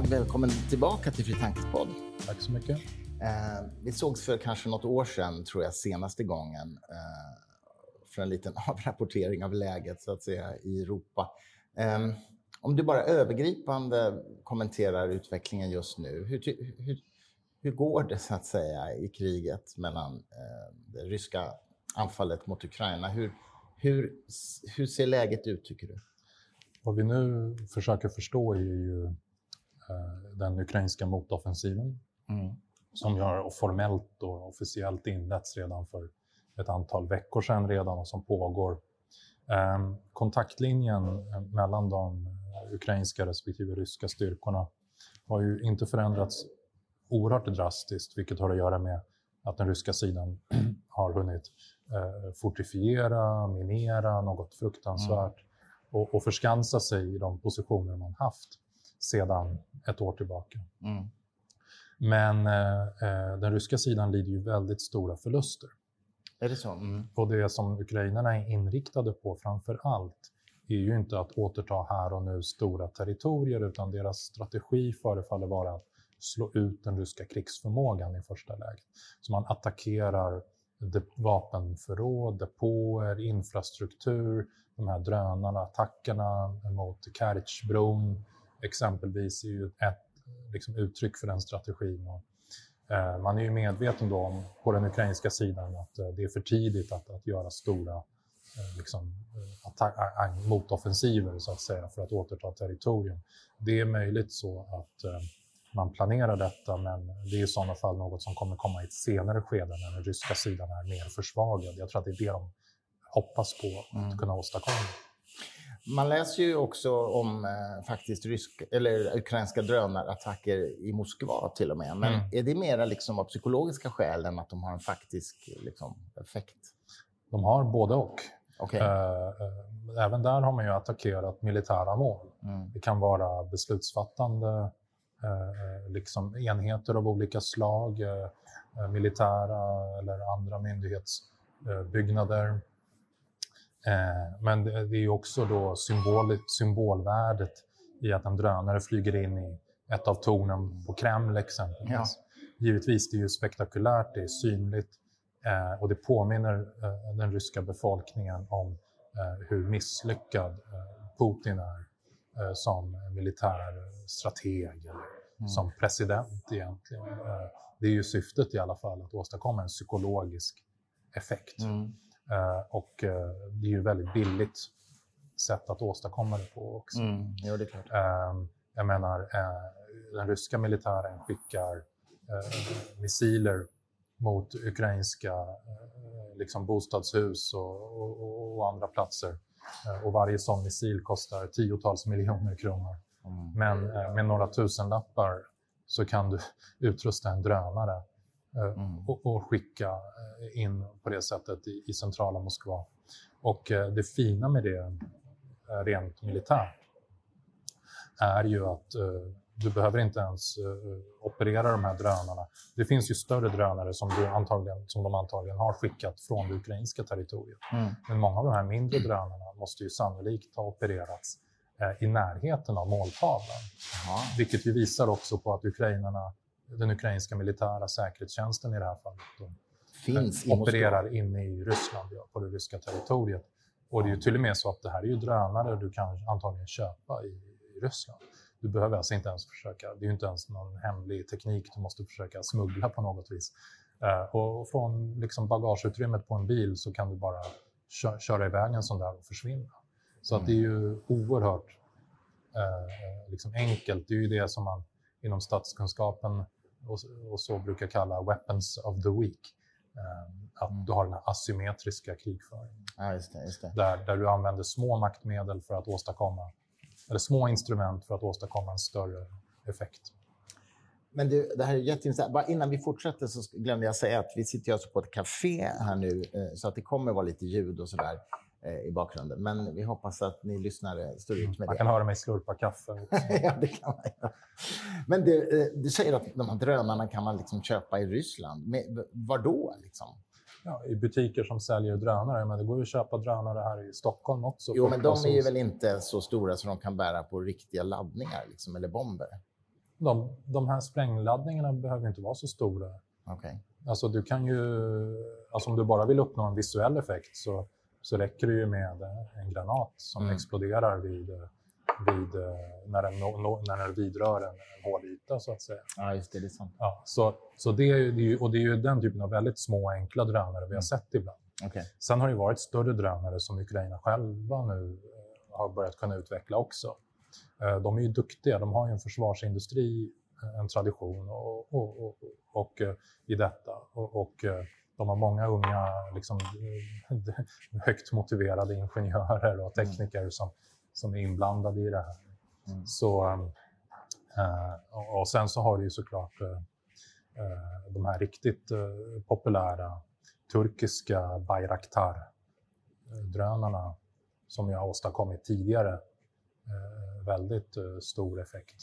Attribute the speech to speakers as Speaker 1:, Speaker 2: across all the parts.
Speaker 1: Krag, välkommen tillbaka till Fri Tankespodd.
Speaker 2: Tack så mycket.
Speaker 1: Eh, vi sågs för kanske något år sedan, tror jag, senaste gången eh, för en liten avrapportering av läget så att säga, i Europa. Eh, om du bara övergripande kommenterar utvecklingen just nu, hur, hur, hur går det så att säga i kriget mellan eh, det ryska anfallet mot Ukraina? Hur, hur, hur ser läget ut, tycker du?
Speaker 2: Vad vi nu försöker förstå är ju den ukrainska motoffensiven mm. som ju har formellt och officiellt inletts redan för ett antal veckor sedan redan och som pågår. Eh, kontaktlinjen mellan de ukrainska respektive ryska styrkorna har ju inte förändrats oerhört drastiskt, vilket har att göra med att den ryska sidan har hunnit eh, fortifiera, minera något fruktansvärt mm. och, och förskansa sig i de positioner man haft sedan ett år tillbaka. Mm. Men eh, eh, den ryska sidan lider ju väldigt stora förluster.
Speaker 1: Är det så? Mm.
Speaker 2: Och det som ukrainarna är inriktade på framför allt är ju inte att återta här och nu stora territorier, utan deras strategi förefaller vara att slå ut den ryska krigsförmågan i första läget. Så man attackerar vapenförråd, depåer, infrastruktur, de här drönarna, attackerna mot Kertjbron exempelvis är ju ett liksom, uttryck för den strategin. Och, eh, man är ju medveten då om, på den ukrainska sidan att eh, det är för tidigt att, att göra stora eh, liksom, attack, motoffensiver så att säga för att återta territorium. Det är möjligt så att eh, man planerar detta, men det är i sådana fall något som kommer komma i ett senare skede när den ryska sidan är mer försvagad. Jag tror att det är det de hoppas på att mm. kunna åstadkomma.
Speaker 1: Man läser ju också om eh, faktiskt rysk, eller ukrainska drönarattacker i Moskva till och med. Men mm. är det mer liksom av psykologiska skäl än att de har en faktisk liksom, effekt?
Speaker 2: De har både och. Okay. Eh, eh, även där har man ju attackerat militära mål. Mm. Det kan vara beslutsfattande Eh, liksom enheter av olika slag, eh, eh, militära eller andra myndighetsbyggnader. Men det är också då symbol, symbolvärdet i att en drönare flyger in i ett av tornen på Kreml exempelvis. Ja. Givetvis, det är ju spektakulärt, det är synligt och det påminner den ryska befolkningen om hur misslyckad Putin är eh, som militär strateg mm. som president egentligen. Eh, det är ju syftet i alla fall, att åstadkomma en psykologisk effekt. Mm. Eh, och eh, det är ju väldigt billigt sätt att åstadkomma det på också.
Speaker 1: Mm. Jo, det är klart.
Speaker 2: Eh, jag menar, eh, den ryska militären skickar missiler mot ukrainska liksom bostadshus och, och, och andra platser och varje sån missil kostar tiotals miljoner kronor. Mm. Men med några tusenlappar så kan du utrusta en drönare mm. och, och, skicka in på det sättet i, i centrala Moskva. Och det fina med det rent militärt är ju att du behöver inte ens operera de här drönarna. Det finns ju större drönare som, du antagligen, som de antagligen har skickat från det ukrainska territoriet. Mm. Men många av de här mindre drönarna måste ju sannolikt ha opererats i närheten av måltavlan. Aha. Vilket ju visar också på att ukrainarna, den ukrainska militära säkerhetstjänsten i det här fallet, de, Finns opererar inne i Ryssland, ja, på det ryska territoriet. Och det är ju till och med så att det här är ju drönare du kan antagligen köpa i, i Ryssland. Du behöver alltså inte ens försöka, det är ju inte ens någon hemlig teknik du måste försöka smuggla på något vis. Uh, och från liksom bagageutrymmet på en bil så kan du bara kö köra iväg en sån där och försvinna. Så mm. att det är ju oerhört uh, liksom enkelt. Det är ju det som man inom statskunskapen och, så brukar kalla weapons of the weak. Uh, att mm. du har den här asymmetriska krigföringen.
Speaker 1: Ja, just det, just det.
Speaker 2: Där, där du använder små maktmedel för att åstadkomma eller små instrument för att åstadkomma en större effekt.
Speaker 1: Men du, det här är jätteintressant. Bara innan vi fortsätter så glömde jag säga att vi sitter alltså på ett café här nu, eh, så att det kommer vara lite ljud och sådär i bakgrunden. Men vi hoppas att ni lyssnare står ut med
Speaker 2: det.
Speaker 1: Man
Speaker 2: kan höra mig slurpa kaffe.
Speaker 1: ja, det kan man göra. Men du, eh, du säger att de här drönarna kan man liksom köpa i Ryssland. Men var då? Liksom?
Speaker 2: ja, i butiker som säljer drönare. Men det går ju att köpa drönare här i Stockholm också.
Speaker 1: Jo, men de är ju väl inte så stora så de kan bära på riktiga laddningar liksom, eller bomber?
Speaker 2: de, de här sprängladdningarna behöver inte vara så stora.
Speaker 1: Okay.
Speaker 2: Alltså du kan ju, alltså om du bara vill uppnå en visuell effekt så, så räcker det ju med en granat som mm. exploderar vid, vid, när, den, när den vidrör en, en hård yta, så att säga.
Speaker 1: Ja, just det. det är sant.
Speaker 2: Ja, så så det, är, är, och det är ju den typen av väldigt små, enkla drönare vi har mm. sett ibland.
Speaker 1: Okay.
Speaker 2: Sen har det varit större drönare som Ukraina själva nu eh, har börjat kunna utveckla också. Eh, de är ju duktiga, de har ju en försvarsindustri, en tradition och, och, och, och i detta. Och, de har många unga, liksom, högt motiverade ingenjörer och mm. tekniker mm. som, som är inblandade i det här. Mm. Så, äh, och sen så har du ju såklart äh, de här riktigt äh, populära turkiska Bayraktar-drönarna som jag har åstadkommit tidigare väldigt stor effekt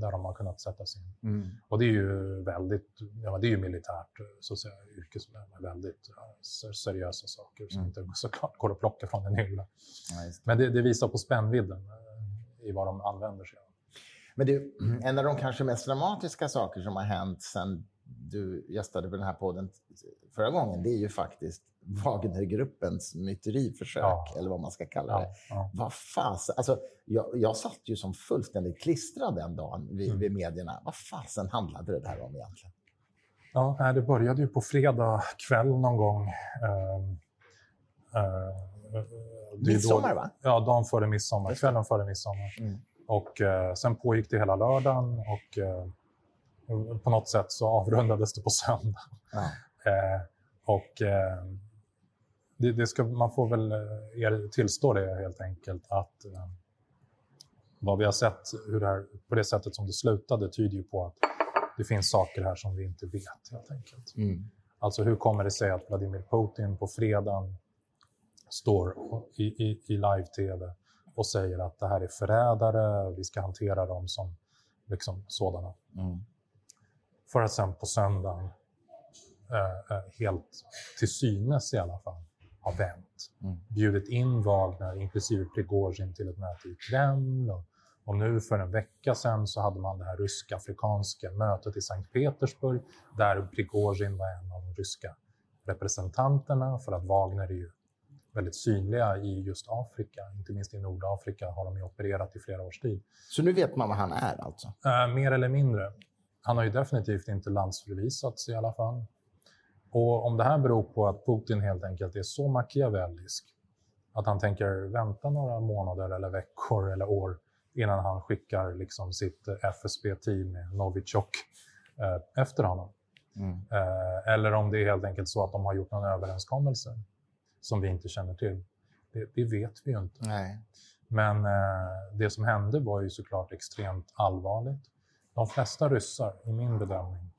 Speaker 2: där de har kunnat sättas in.
Speaker 1: Mm.
Speaker 2: Och det är ju väldigt, ja, det är ju militärt så att säga, yrke med väldigt seriösa saker som mm. inte såklart går att plocka från en hylla. Ja, Men det, det, visar på spännvidden i vad de använder sig av.
Speaker 1: Men det, en av de kanske mest dramatiska saker som har hänt sen du gästade på den här podden förra gången, det är ju faktiskt Wagnergruppens myteriförsök, ja. eller vad man ska kalla det. Ja. Vad fasen, alltså, jag, jag satt ju som fullständigt klistrad den dagen vid, mm. vid medierna. Vad fasen handlade det där om egentligen?
Speaker 2: Ja, det började ju på fredag kväll någon gång. Uh,
Speaker 1: uh, midsommar, va?
Speaker 2: Ja, dagen före midsommar, kvällen före midsommar. Mm. Och uh, sen pågick det hela lördagen och uh, på något sätt så avrundades det på söndag. Ja. Uh, och det, det, ska, man får väl er tillstå det helt enkelt att vad vi har sett, hur det här, på det sättet som det slutade, tyder ju på att det finns saker här som vi inte vet helt enkelt.
Speaker 1: Mm.
Speaker 2: Alltså hur kommer det sig att Vladimir Putin på fredagen står i, i, i live-tv och säger att det här är förrädare, vi ska hantera dem som liksom sådana.
Speaker 1: Mm.
Speaker 2: För att sen på söndagen, eh, eh helt till synes i alla fall, ha vänt.
Speaker 1: Mm.
Speaker 2: Bjudit in Wagner, inklusive Prigozjin, till ett möte i Kreml. Och, och nu för en vecka sedan så hade man det här rysk-afrikanska mötet i Sankt Petersburg där Prigozjin var en av de ryska representanterna för att Wagner är ju väldigt synliga i just Afrika. Inte minst i Nordafrika har de ju opererat i flera års tid.
Speaker 1: Så nu vet man vad han är alltså?
Speaker 2: Uh, mer eller mindre. Han har ju definitivt inte landsförvisats i alla fall. Och om det här beror på att Putin helt enkelt är så machiavellisk att han tänker vänta några månader eller veckor eller år innan han skickar liksom sitt FSB-team med Novichok eh, efter honom.
Speaker 1: Mm.
Speaker 2: Eh, eller om det är helt enkelt så att de har gjort någon överenskommelse som vi inte känner till. Det, det vet vi ju inte.
Speaker 1: Nej.
Speaker 2: Men eh, det som hände var ju såklart extremt allvarligt. De flesta ryssar, i min bedömning,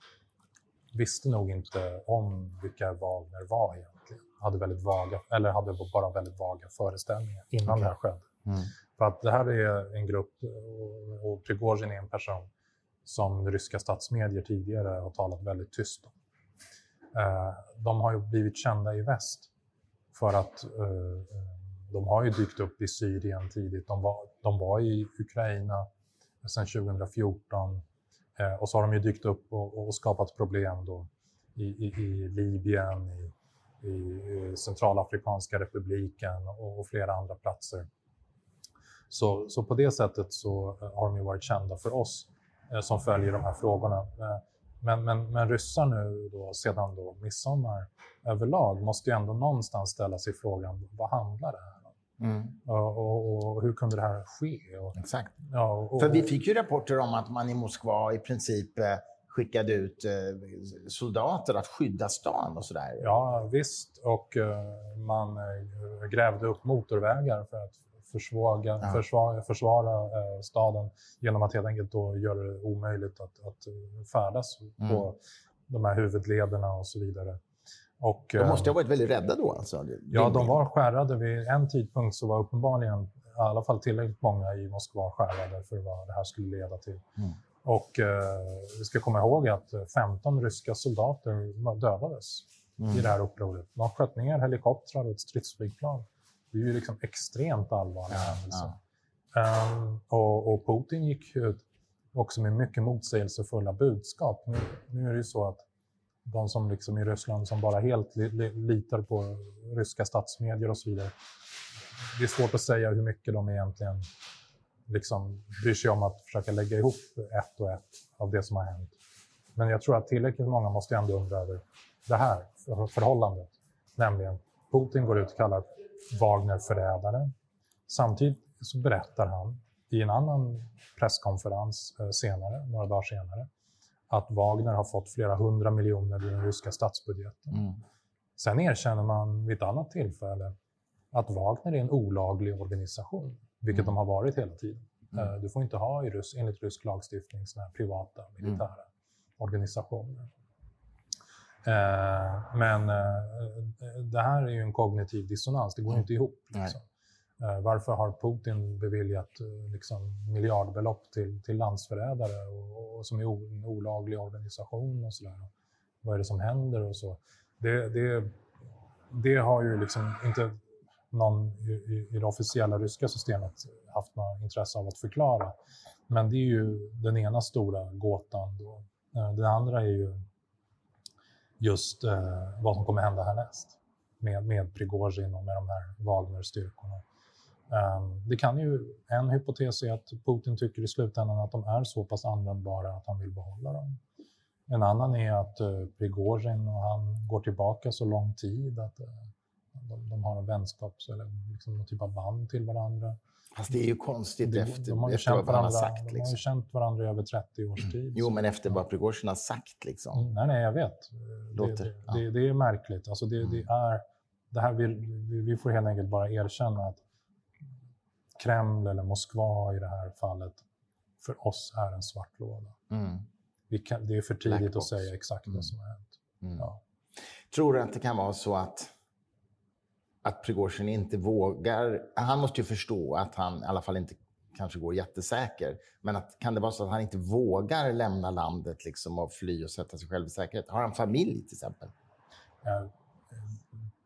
Speaker 2: visste nog inte om vilka Wagner var egentligen. Hade väldigt vaga, eller hade bara väldigt vaga föreställningar innan okay. det här skedde.
Speaker 1: Mm.
Speaker 2: För att det här är en grupp, och Prigozjin är en person som ryska statsmedier tidigare har talat väldigt tyst om. Eh, de har ju blivit kända i väst för att eh, de har ju dykt upp i Syrien tidigt. De var, de var i Ukraina sedan 2014 Eh, Eh, och så har de ju dykt upp och, och skapat problem då i, i, i Libyen, i, i, eh, Centralafrikanska republiken och, och, flera andra platser. Så, så på det sättet så eh, har de ju varit kända för oss eh, som följer de här frågorna. Eh, men, men, men ryssar nu då, sedan då midsommar överlag måste ju ändå någonstans ställa sig frågan, vad handlar det här
Speaker 1: Mm.
Speaker 2: Och, och, och, hur kunde det här ske? Och,
Speaker 1: Exakt.
Speaker 2: Ja,
Speaker 1: För vi fick ju rapporter om att man i Moskva i princip eh, skickade ut eh, soldater att skydda stan och sådär.
Speaker 2: Ja, visst. Och uh, man grävde upp motorvägar för att försvaga, ja. försvara, försvara staden genom att helt enkelt då göra det omöjligt att, att färdas mm. på de här huvudlederna och så vidare. Och,
Speaker 1: de måste ha varit väldigt rädda då? Alltså.
Speaker 2: Ja, de var skärrade. Vid en tidpunkt så var uppenbarligen i alla fall tillräckligt många i Moskva skärrade för vad det här skulle leda till.
Speaker 1: Mm.
Speaker 2: Och eh, vi ska komma ihåg att 15 ryska soldater dödades mm. i det här upproret. De sköt ner helikoptrar och ett stridsflygplan. Det är ju liksom extremt allvarliga
Speaker 1: ja,
Speaker 2: händelser. Ja. Um, och, och, Putin gick ut också med mycket motsägelsefulla budskap. Nu, nu är det ju så att de som liksom i Ryssland som bara helt li, li, litar på ryska statsmedier och så vidare. Det är svårt att säga hur mycket de egentligen liksom bryr sig om att försöka lägga ihop ett och ett av det som har hänt. Men jag tror att tillräckligt många måste ändå undra över det här förhållandet. Nämligen Putin går ut och kallar Wagner förrädare. Samtidigt så berättar han i en annan presskonferens eh, senare, några dagar senare, att Wagner har fått flera hundra miljoner i den ryska statsbudgeten. Mm. Sen erkänner man vid ett annat tillfälle att Wagner är en olaglig organisation, vilket mm. de har varit hela tiden. Mm. Eh, du får inte ha i Rys enligt rysk lagstiftning såna här privata militära mm. organisationer. Eh, men eh, det här är ju en kognitiv dissonans, det går mm. inte ihop. Liksom. Eh, varför har Putin beviljat eh, liksom, miljardbelopp till, till landsförrädare och, och som är en olaglig organisation och sådär? Vad är det som händer och så? Det, det, det har ju liksom inte någon i, i, det officiella ryska systemet haft något intresse av att förklara. Men det är ju den ena stora gåtan. Då. Den det andra är ju just eh, vad som kommer hända härnäst med, med Prigozjin och med de här Wagner-styrkorna. Um, det kan ju, en hypotes är att Putin tycker i slutändan att de är så pass användbara att han vill behålla dem. En annan är att uh, Prigozjin och han går tillbaka så lång tid att uh, de, de, har en vänskaps eller liksom någon typ av band till varandra.
Speaker 1: Fast det är ju konstigt de, efter, de
Speaker 2: har
Speaker 1: efter vad
Speaker 2: varandra,
Speaker 1: han har sagt.
Speaker 2: Liksom.
Speaker 1: De
Speaker 2: har ju liksom. känt varandra i över 30 års mm. tid.
Speaker 1: Jo, men efter vad Prigozjin har sagt. Liksom.
Speaker 2: Mm, nej, nej, jag vet.
Speaker 1: Låter,
Speaker 2: det, ja. det, det, är märkligt. Alltså det, mm. det, är, det här vi, vi får helt enkelt bara erkänna att Kreml eller Moskva i det här fallet för oss är en svart låda. Mm. Kan, det är för tidigt att säga exakt mm. vad som har hänt. Mm. Ja.
Speaker 1: Tror du att det kan vara så att, att Prigozjin inte vågar... Han måste ju förstå att han i alla fall inte kanske går jättesäker. Men att, kan det vara så att han inte vågar lämna landet liksom och fly och sätta sig själv i säkerhet? Har han familj till exempel?
Speaker 2: Ja,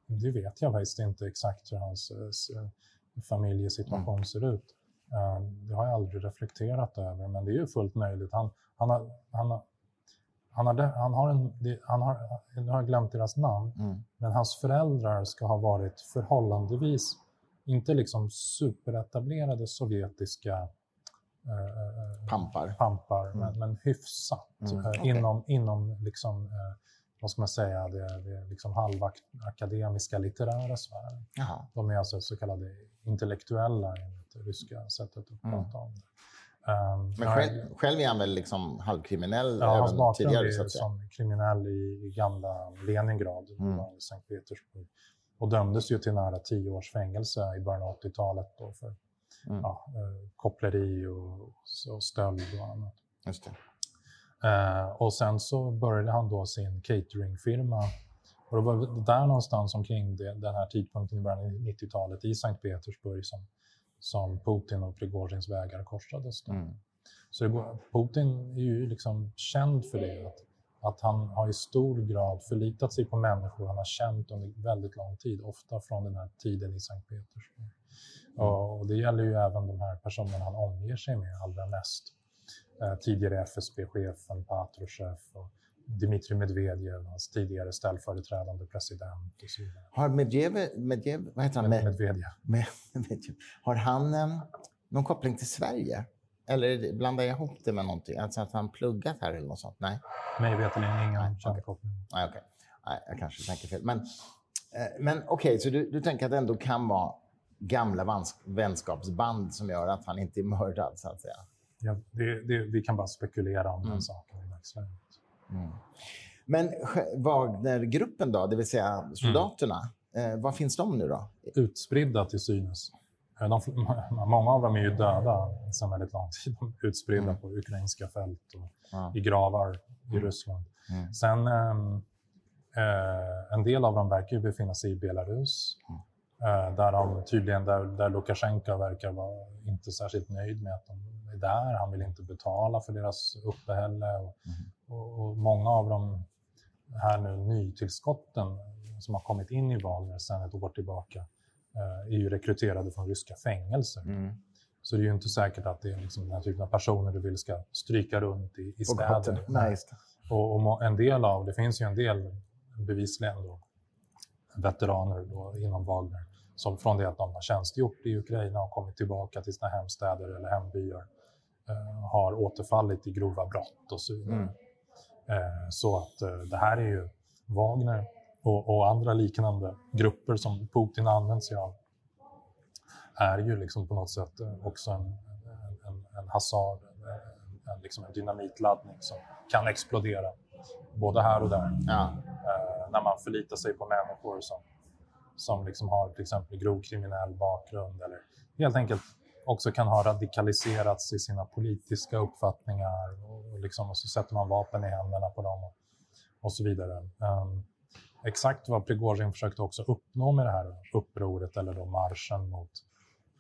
Speaker 2: det vet jag faktiskt inte exakt hur hans eh, familjesituation mm. ser ut. Ehm, det har jag aldrig reflekterat över, men det är ju fullt möjligt. Han, han, har, han, har, han, har, han har en, han har, nu har jag glömt deras namn, mm. men hans föräldrar ska ha varit förhållandevis, inte liksom superetablerade sovjetiska
Speaker 1: eh, pampar,
Speaker 2: pampar mm. men, men hyfsat mm. okay. inom, inom liksom, eh, vad ska man säga, det, det liksom halva akademiska litterära sfären. De är alltså så kallade intellektuella enligt det ryska sättet att mm. prata om det.
Speaker 1: Um, Men själv, själv är han väl liksom halvkriminell
Speaker 2: ja, även hans tidigare? Så att säga. som kriminell i, i gamla Leningrad, mm. i Sankt Petersburg. Och dömdes ju till nära tio års fängelse i början av 80-talet för mm. ja, eh, koppleri och, och stöld och annat.
Speaker 1: Just det.
Speaker 2: Uh, och sen så började han då sin cateringfirma och det var där någonstans omkring det, den här tidpunkten i början av 90-talet i Sankt Petersburg som, som Putin och Prigozjins vägar korsades. Mm. Så det, Putin är ju liksom känd för det, att, att han har i stor grad förlitat sig på människor han har känt under väldigt lång tid, ofta från den här tiden i Sankt Petersburg. Mm. Och, det gäller ju även de här personerna han omger sig med allra mest. Eh, tidigare FSB-chefen Patrushev och Dmitrij Medvedev, hans tidigare ställföreträdande president och så vidare.
Speaker 1: Har Medvedev, Medvedev vad heter han?
Speaker 2: Med, Medvedev.
Speaker 1: Med, Medvedev. Har han um, någon koppling till Sverige? Eller blandar jag ihop det med någonting? Alltså att han pluggat här eller något sånt? Nej.
Speaker 2: Mig veterligen ingen känd okay. koppling.
Speaker 1: Nej, okay. Nej, jag kanske tänker fel. Men, eh, men okej, okay, så du, du tänker att det ändå kan vara gamla vänskapsband som gör att han inte är mördad, så att säga?
Speaker 2: Ja, det, det, vi kan bara spekulera om mm. den saken i dagsläget. Mm.
Speaker 1: Men Wagnergruppen då, det vill säga soldaterna, mm. eh, var finns de nu då?
Speaker 2: Utspridda till synes. Eh, de, många av dem är ju döda sedan väldigt lång tid. Utspridda mm. på ukrainska fält och ja. i gravar i mm. Ryssland. Mm. Sen ehm, eh, en del av dem verkar ju befinna sig i Belarus. Mm. Eh, där, de, tydligen, där, där Lukasjenko verkar vara inte särskilt nöjd med att de där. Han vill inte betala för deras uppehälle. Och, mm. och, och många av de här nu nytillskotten som har kommit in i Wagner sedan ett år tillbaka eh, är ju rekryterade från ryska fängelser. Mm. Så det är ju inte säkert att det är liksom den här typen av personer du vill ska stryka runt i, i städer.
Speaker 1: Nej,
Speaker 2: och, och, en del av, det finns ju en del bevisligen då, veteraner då, inom Wagner som från det att de har tjänstgjort i Ukraina och kommit tillbaka till sina hemstäder eller hembyar har återfallit i grova brott och så vidare. Mm. Eh, så att eh, det här är ju Wagner och, och, andra liknande grupper som Putin använder sig av är ju liksom på något sätt eh, också en, en, en hasard, en, en, liksom en dynamitladdning som kan explodera både här och där. Ja. Eh, när man förlitar sig på människor som, som liksom har till exempel grov kriminell bakgrund eller helt enkelt också kan ha radikaliserats i sina politiska uppfattningar och, liksom, och så sätter man vapen i händerna på dem och, och så vidare. Um, exakt vad Prigozjin försökte också uppnå med det här upproret eller då marschen mot,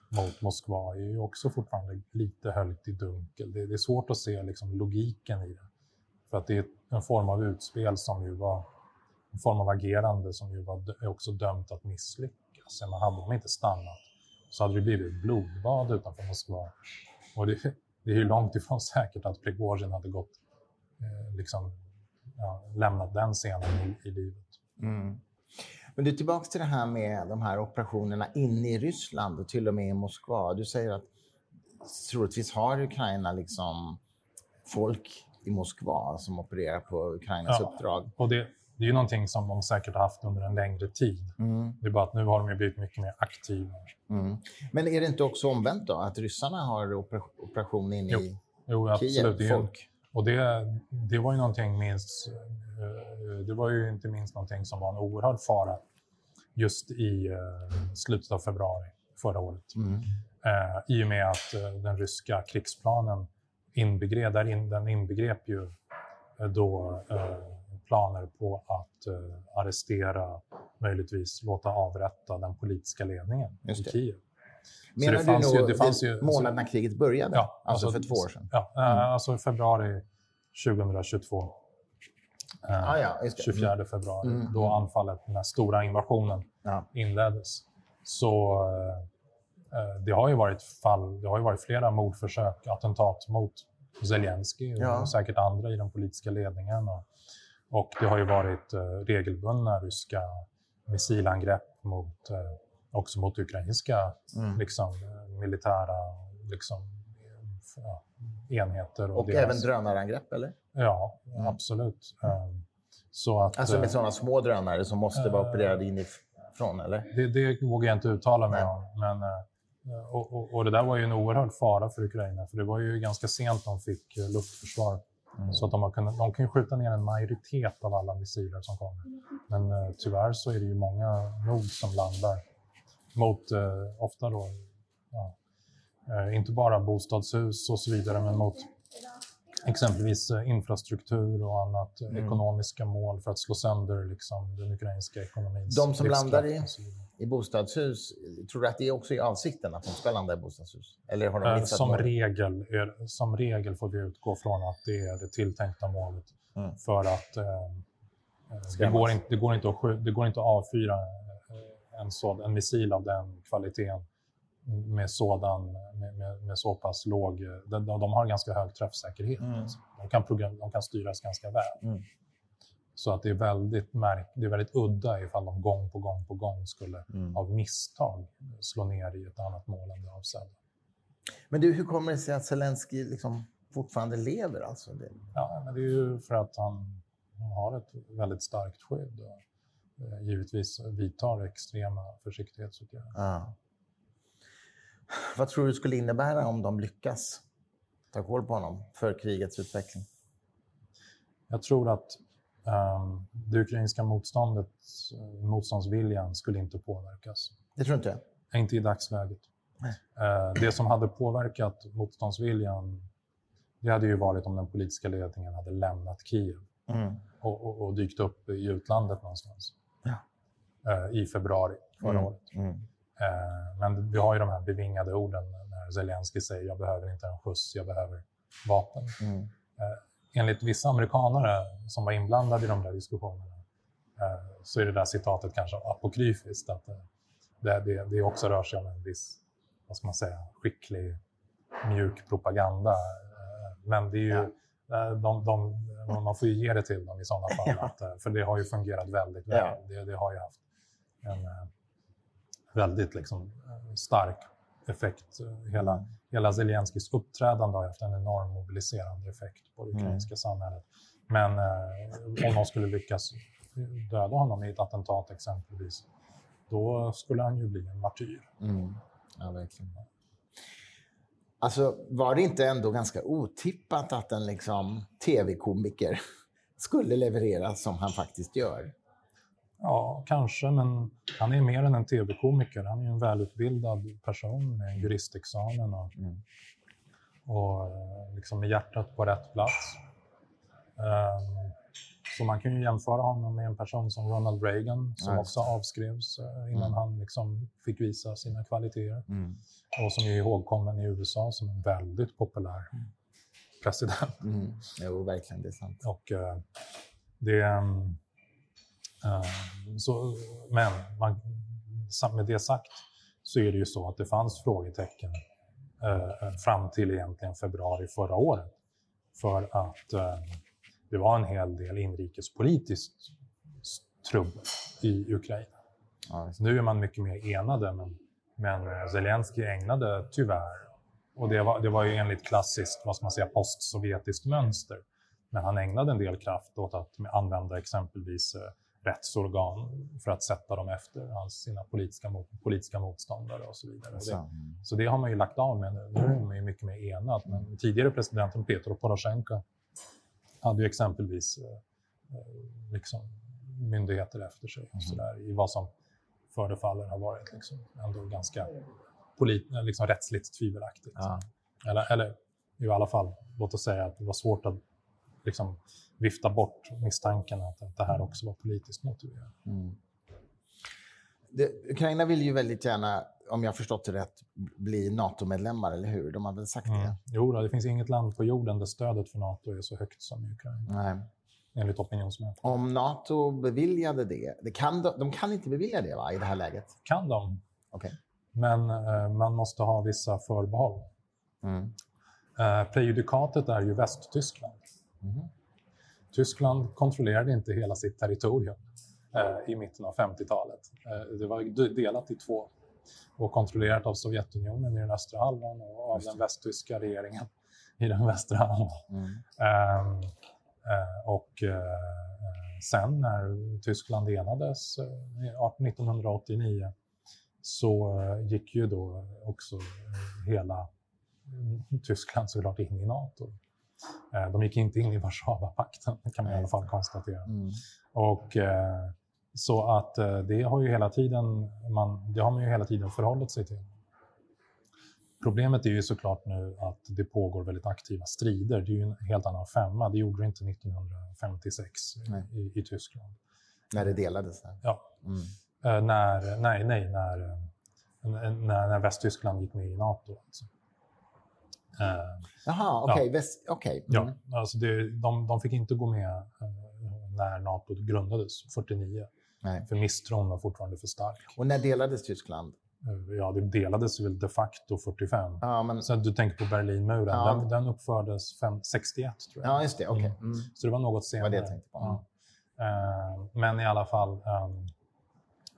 Speaker 2: mot Moskva är ju också fortfarande lite höljt i dunkel. Det, det är svårt att se liksom logiken i det. För att det är en form av utspel som ju var en form av agerande som ju var också dömt att misslyckas. Man hade de inte stannat så hade det blivit blodbad utanför Moskva. Och det, det är ju långt ifrån säkert att Prigozjin hade gått, eh, liksom, ja, lämnat den scenen i, i livet.
Speaker 1: Mm. Men du, tillbaka till det här med de här operationerna inne i Ryssland och till och med i Moskva. Du säger att troligtvis har Ukraina liksom folk i Moskva som opererar på Ukrainas ja, uppdrag.
Speaker 2: Och det, det är ju någonting som de säkert har haft under en längre tid. Mm. Det är bara att nu har de blivit mycket mer aktiva.
Speaker 1: Mm. Men är det inte också omvänt då, att ryssarna har operation inne i
Speaker 2: jo, absolut. Kiev? Folk? Och det, det var ju någonting minst, eh, det var ju inte minst någonting som var en oerhörd fara just i uh, slutet av februari förra året. Mm. Uh, I och med att den ryska krigsplanen inbegrep, där in, den inbegrep ju då planer på att arrestera, möjligtvis låta avrätta den politiska ledningen i Kiev.
Speaker 1: Menar det fanns du nog ju, det fanns ju, månaden när kriget började? Ja, alltså, alltså för två år sedan?
Speaker 2: Ja, mm. alltså februari 2022. Ah, ja, 24 mm. februari, mm. då anfallet, den här stora invasionen, ja. inleddes. Så eh, det har ju varit fall, det har ju varit flera mordförsök, attentat mot Zelensky och ja. säkert andra i den politiska ledningen. Och, och det har ju varit eh, regelbundna ryska missilangrepp mot, eh, också mot ukrainska mm. liksom, militära liksom, ja, enheter.
Speaker 1: Och, och deras... även drönarangrepp, eller?
Speaker 2: Ja, mm. absolut. Um, så att,
Speaker 1: alltså med eh, sådana små drönare som måste vara opererade inifrån, eller?
Speaker 2: Det, det vågar jag inte uttala mig om. Men, och, och, och, det där var ju en oerhörd fara för Ukraina, för det var ju ganska sent de fick luftförsvar. Mm. Så att de, har kunnat, de kan skjuta ner en majoritet av alla missiler som kommer. Men uh, tyvärr så är det ju många nog som landar mot, uh, ofta då, ja, uh, inte bara bostadshus och så vidare, men mot exempelvis eh, infrastruktur och annat, mm. ekonomiska mål för att slå sönder liksom, den ukrainska ekonomin.
Speaker 1: De som landar i, i bostadshus, tror du att det är också är avsikten att de ska landa i bostadshus? Eller har de
Speaker 2: eh, som, regel är, som regel får vi utgå från att det är det tilltänkta målet. Mm. För att eh, eh det, går inte, det, går inte att, det går inte att avfyra en, sådan, en missil av den kvaliteten med, sådan, med, med, med, så pass låg... De, de har ganska hög träffsäkerhet. Mm. De, kan program, de kan styras ganska väl. Mm. Så att det är väldigt, märk, det är väldigt udda ifall de gång på gång på gång skulle mm. av misstag slå ner i ett annat mål än det avsedda.
Speaker 1: Men du, hur kommer det sig att Zelensky liksom fortfarande lever? Alltså?
Speaker 2: Det... Ja, men det är ju för att han har ett väldigt starkt skydd och eh, givetvis vidtar extrema försiktighetsåtgärder. Ah.
Speaker 1: Vad tror du skulle innebära om de lyckas ta koll på honom för krigets utveckling?
Speaker 2: Jag tror att um, det ukrainska motståndet, motståndsviljan, skulle inte påverkas.
Speaker 1: Det tror inte jag?
Speaker 2: Inte i dagsläget. Uh, det som hade påverkat motståndsviljan det hade ju varit om den politiska ledningen hade lämnat Kiev mm. och, och, och, dykt upp i utlandet någonstans ja. uh, i februari förra mm. året. Mm. Eh, men vi har ju de här bevingade orden när Zelensky säger jag behöver inte en skjuts, jag behöver vapen. Eh, enligt vissa amerikanare som var inblandade i de där diskussionerna eh, så är det där citatet kanske apokryfiskt. Att det, det, det också rör sig om en viss vad ska man säga, skicklig mjuk propaganda. Men det är ju, ja. de, de, man får ju ge det till dem i sådana fall. Ja. Att, för det har ju fungerat väldigt väl. Ja. Det, det, har ju haft en väldigt liksom, stark effekt. Hela, hela Zelenskyjs uppträdande har haft en enorm mobiliserande effekt på det mm. ukrainska mm. samhället. Men eh, om de skulle lyckas döda honom i ett attentat exempelvis, då skulle han ju bli en martyr.
Speaker 1: Mm. Ja, verkligen. Alltså, var det inte ändå ganska otippat att en liksom, tv-komiker skulle leverera som han faktiskt gör?
Speaker 2: Ja, kanske, men han är mer än en tv-komiker. Han är en välutbildad person med en juristexamen och, mm. och eh, liksom med hjärtat på rätt plats. Um, så man kan ju jämföra honom med en person som Ronald Reagan som nice. också avskrevs uh, innan mm. han liksom fick visa sina kvaliteter. Mm. Och som är ihågkommen i USA som en väldigt populär mm. president.
Speaker 1: Mm. Jo, verkligen. Det är sant.
Speaker 2: Och, uh, det, um, så, men man, med det sagt så är det ju så att det fanns frågetecken fram till egentligen februari förra året. För att det var en hel del inrikespolitiskt trubbel i Ukraina. Ja, nu är man mycket mer enade, men, men eh, Zelensky ägnade tyvärr, och det var, det var ju enligt klassiskt, vad ska man säga, postsovjetiskt mönster, men han ägnade en del kraft åt att använda exempelvis eh, rättsorgan för att sätta dem efter hans, sina politiska, politiska motståndare och så vidare. Och det, så det har man ju lagt av med nu. Nu är man ju mycket mer enad. Men tidigare presidenten Petro Poroshenko hade ju exempelvis eh, eh, liksom, myndigheter efter sig och så där, i vad som förefaller ha varit liksom, ändå ganska polit, liksom, rättsligt tvivelaktigt. Ja. Eller, eller i alla fall, låt oss säga att det var svårt att liksom, vifta bort misstanken att, att det här också var politiskt motiverat. Mm.
Speaker 1: Det, Ukraina vill ju väldigt gärna om jag förstått det rätt, bli NATO-medlemmar, eller hur? De har väl sagt mm. det?
Speaker 2: Jo, det finns inget land på jorden där stödet för NATO är så högt som Ukraina. Nej. Enligt opinionsmätningar.
Speaker 1: Om NATO beviljade det, det kan de, de, kan inte bevilja det va, i det här läget?
Speaker 2: Kan de. Okay. Men eh, man måste ha vissa förbehåll. Mm. Eh, prejudikatet är ju Västtyskland. Mm. Tyskland kontrollerade inte hela sitt territorium eh, i mitten av 50-talet. Eh, det var delat i två och kontrollerat av Sovjetunionen i den östra halvan och av den västtyska regeringen i den västra halvan. Mm. Um, uh, och uh, sen när Tyskland enades uh, 1989 så gick ju då också hela Tyskland såklart in i Nato. De gick inte in i Warszawapakten, kan man i alla fall konstatera. Mm. Och så att eh, det har, ju hela tiden, man, det har man ju hela tiden förhållit sig till. Problemet är ju såklart nu att det pågår väldigt aktiva strider. Det är ju en helt annan femma. Det gjorde det inte 1956 i, i, Tyskland.
Speaker 1: När det delades? Här.
Speaker 2: Ja. Mm. När, nej, nej, när, när, när Västtyskland gick med i Nato. Alltså.
Speaker 1: Uh, Jaha, okej. Okay. Ja. okay.
Speaker 2: Mm. ja, alltså det, de, de fick inte gå med när Nato grundades, 49. Nej. För misstron var fortfarande för stark.
Speaker 1: Och när delades Tyskland?
Speaker 2: Eh, ja, det delades väl de facto 45. Ja, men... Så du tänker på Berlinmuren. Ja. Den, den uppfördes 5, 61, tror jag.
Speaker 1: Ja, just det. Okay. Mm.
Speaker 2: Mm. Så det var något senare.
Speaker 1: Var det jag tänkte på. Ja.
Speaker 2: Men i alla fall, um,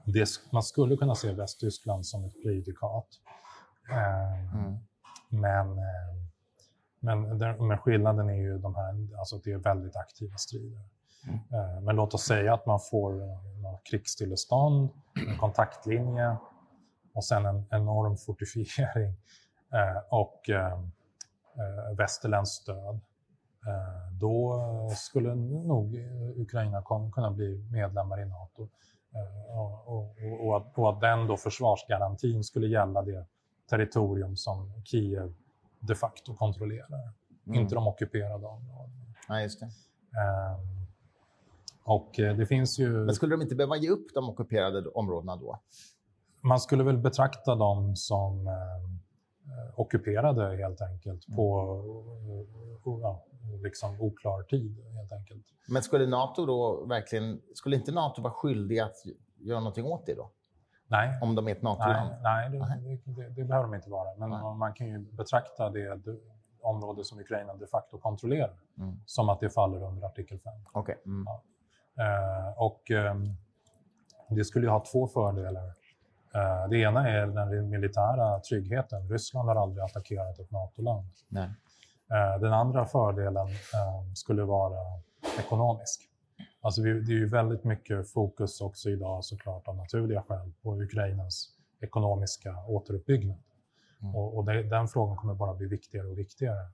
Speaker 2: det, man skulle kunna se Västtyskland som ett prejudikat. Uh, mm. Men, uh, men, men skillnaden är ju de här, alltså det är väldigt aktiva strider. Mm. Men låt oss säga att man får krigsstillestånd, en kontaktlinje och sen en enorm fortifiering eh, och eh, västerländskt stöd. Då skulle nog Ukraina kunna bli medlemmar i Nato. Och, och, och, att, och att den då försvarsgarantin skulle gälla det territorium som Kiev de facto kontrollerar, mm. inte de ockuperade områdena.
Speaker 1: Ja, just det.
Speaker 2: Um, och eh, det finns ju...
Speaker 1: Men skulle de inte behöva ge upp de ockuperade områdena då?
Speaker 2: Man skulle väl betrakta dem som eh, eh ockuperade helt enkelt mm. på uh, ja, liksom oklar tid. helt enkelt.
Speaker 1: Men skulle NATO då verkligen, skulle inte NATO vara skyldig att göra någonting åt det då?
Speaker 2: Nej.
Speaker 1: Om de är ett NATO-land?
Speaker 2: Nej, nej, det, det, det, behöver de inte vara. Men nej. man kan ju betrakta det område som Ukraina de facto kontrollerar mm. som att det faller under artikel 5.
Speaker 1: Okay. Mm.
Speaker 2: Ja. Eh, och eh, det skulle ju ha två fördelar. Eh, det ena är den militära tryggheten. Ryssland har aldrig attackerat ett NATO-land. Eh, den andra fördelen eh, skulle vara ekonomisk. Alltså det är ju väldigt mycket fokus också idag såklart av naturliga skäl på Ukrainas ekonomiska återuppbyggnad. Mm. Och, och det, den frågan kommer bara bli viktigare och viktigare.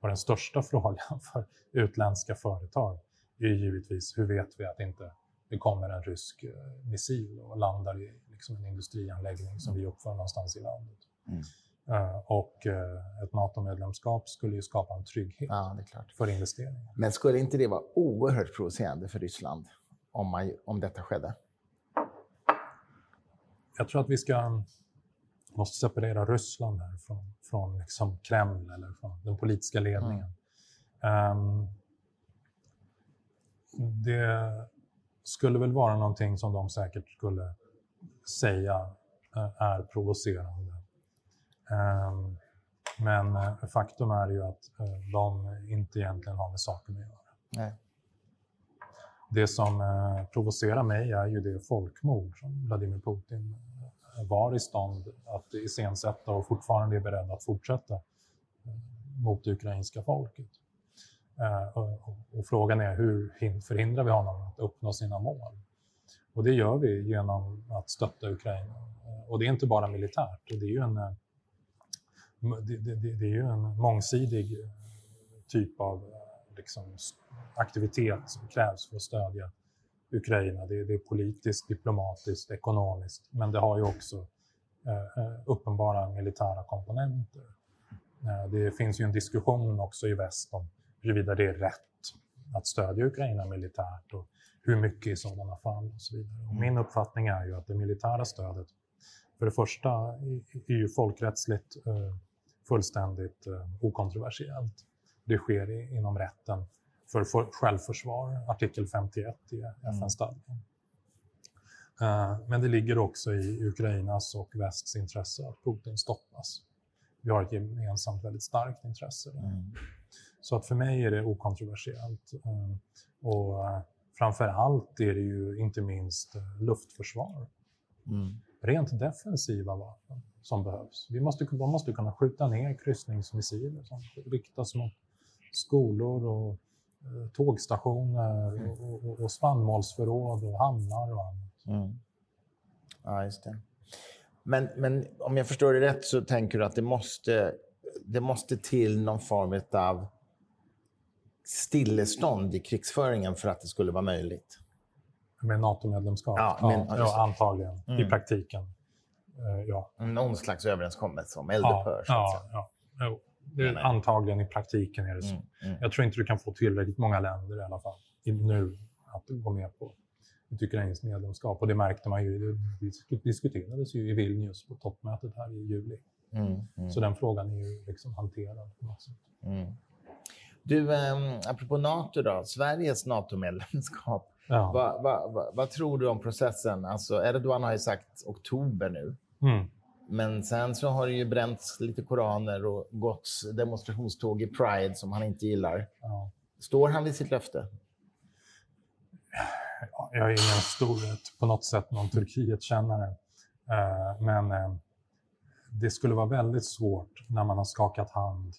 Speaker 2: Och den största frågan för utländska företag är givetvis hur vet vi att inte det kommer en rysk eh, missil och landar i liksom en industrianläggning som vi uppför någonstans i landet. Mm. Uh, och uh, ett NATO-medlemskap skulle ju skapa en trygghet
Speaker 1: ja,
Speaker 2: för investeringar.
Speaker 1: Men skulle inte det vara oerhört provocerande för Ryssland om, man, om detta skedde?
Speaker 2: Jag tror att vi ska måste separera Ryssland här från, från liksom Kreml eller från den politiska ledningen. Mm. Um, det skulle väl vara någonting som de säkert skulle säga uh, är provocerande. Um, men uh, faktum är ju att uh, de inte egentligen har med saken att göra. Nej. Det som provocerar mig är ju det folkmord som Vladimir Putin var i stånd att iscensätta och fortfarande är beredd att fortsätta eh, mot det ukrainska folket. Eh, och frågan är hur förhindrar vi honom att uppnå sina mål? Och det gör vi genom att stötta Ukraina. Eh, och det är inte bara militärt, det är ju en, det, det, det är ju en mångsidig eh, typ av eh, liksom, aktivitet som krävs för att stödja Ukraina. Det, det är politiskt, diplomatiskt, ekonomiskt, men det har ju också eh, eh, uppenbara militära komponenter. Eh, det finns ju en diskussion också i väst om huruvida det är rätt att stödja Ukraina militärt och hur mycket i sådana fall och så vidare. Och min uppfattning är ju att det militära stödet för det första är ju folkrättsligt eh, fullständigt eh, okontroversiellt. Det sker inom rätten för självförsvar, artikel 51 i FN-stadgan. Mm. Men det ligger också i Ukrainas och västs intresse att Putin stoppas. Vi har ett gemensamt väldigt starkt intresse. Mm. Så att för mig är det okontroversiellt. Eh, och framför allt är det ju inte minst luftförsvar. Mm. Rent defensiva vapen som behövs. Vi måste, man måste kunna skjuta ner kryssningsmissiler som riktas mot skolor och Eh, tågstationer mm. och, och, och spannmålsförråd och hamnar och annat. Mm.
Speaker 1: Ja, just det. Men, men om jag förstår det rätt så tänker du att det måste, det måste till någon form av stillestånd i krigsföringen för att det skulle vara möjligt?
Speaker 2: Med NATO-medlemskap? Ja, men, ja, antagligen. Mm. I praktiken. Uh, ja.
Speaker 1: Någon slags överenskommelse om eldupphör?
Speaker 2: Ja, ja, ja. Det, antagligen i praktiken är det så. Mm, mm. Jag tror inte du kan få tillräckligt många länder i alla fall nu att gå med på ett ukrainskt medlemskap. Och det märkte man ju. Det diskuterades ju i Vilnius på toppmötet här i juli. Mm, mm. så den frågan är ju liksom hanterad på något sätt. Mm.
Speaker 1: Du, um, apropå Nato då, Sveriges NATO-medlemskap. Ja. Vad va, va, va, tror du om processen? Alltså, Erdogan har ju sagt oktober nu. Mm. Men sen så har det ju bränts lite koraner och gått demonstrationståg i Pride som han inte gillar. Ja. Står han vid sitt löfte?
Speaker 2: Jag är ingen stor, på något sätt någon Turkiet-kännare. Eh, men eh, det skulle vara väldigt svårt när man har skakat hand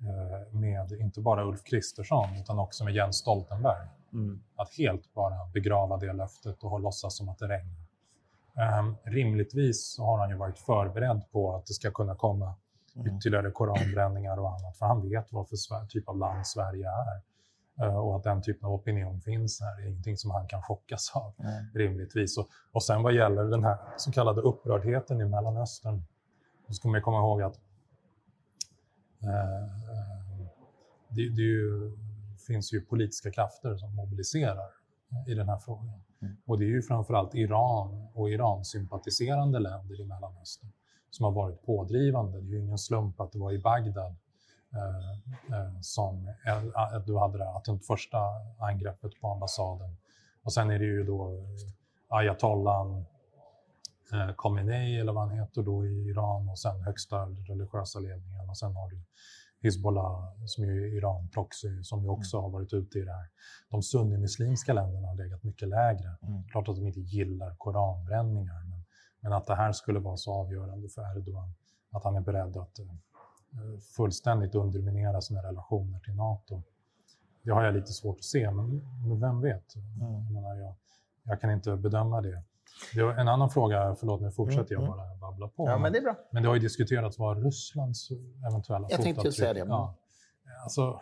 Speaker 2: eh, med inte bara Ulf Kristersson utan också med Jens Stoltenberg. Mm. Att helt bara begrava det löftet och låtsas som att det regnar. Um, rimligtvis har han ju varit förberedd på att det ska kunna komma mm. ytterligare koranbränningar och annat, för han vet vad för typ av land Sverige är. Uh, och att den typen av opinion finns här är ingenting som han kan chockas av, mm. rimligtvis. Och, och sen vad gäller den här så kallade upprördheten i Mellanöstern, så ska man komma ihåg att uh, det, det ju, finns ju politiska krafter som mobiliserar i den här frågan. Mm. Och det är ju framförallt Iran och Iran-sympatiserande länder i Mellanöstern som har varit pådrivande. Det är ju ingen slump att det var i Bagdad eh, eh, som eh, du hade det, att det första angreppet på ambassaden. Och sen är det ju då ayatollan eh, Khamenei eller vad han heter då i Iran och sen högsta religiösa ledningen och sen har du Hizbollah som är Iran proxy som ju också mm. har varit ute i det här. De sunnimuslimska länderna har legat mycket lägre. Mm. Klart att de inte gillar koranbränningar men, men att det här skulle vara så avgörande för Erdogan att han är beredd att eh, fullständigt underminera sina relationer till NATO. Det har jag lite svårt att se, men, men vem vet? Mm. Jag, menar, jag, jag kan inte bedöma det. Var en annan fråga, förlåt nu fortsätter jag mm, mm. bara babbla på.
Speaker 1: Ja, men det är bra.
Speaker 2: Men det har ju diskuterats vad Rysslands eventuella
Speaker 1: Jag tänkte just säga det.
Speaker 2: Ja. Alltså,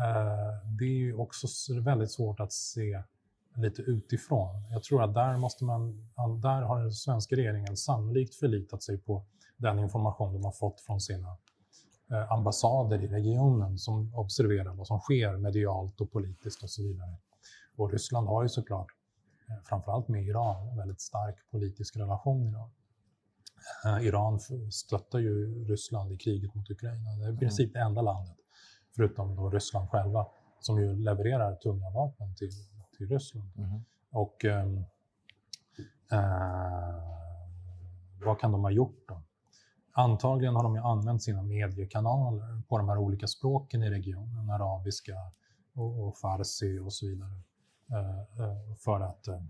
Speaker 2: eh, det är ju också väldigt svårt att se lite utifrån. Jag tror att där, måste man, där har den svenska regeringen sannolikt förlitat sig på den information de har fått från sina eh, ambassader i regionen som observerar vad som sker medialt och politiskt och så vidare. Och Ryssland har ju såklart framförallt med Iran, en väldigt stark politisk relation idag. Eh, Iran stöttar ju Ryssland i kriget mot Ukraina. Det är i mm. princip det enda landet, förutom då Ryssland själva, som ju levererar tunga vapen till, till Ryssland. Mm. Och ehm, eh, vad kan de ha gjort då? Antagligen har de ju använt sina mediekanaler på de här olika språken i regionen, arabiska och, och farsi och så vidare. Eh, eh, för att eh,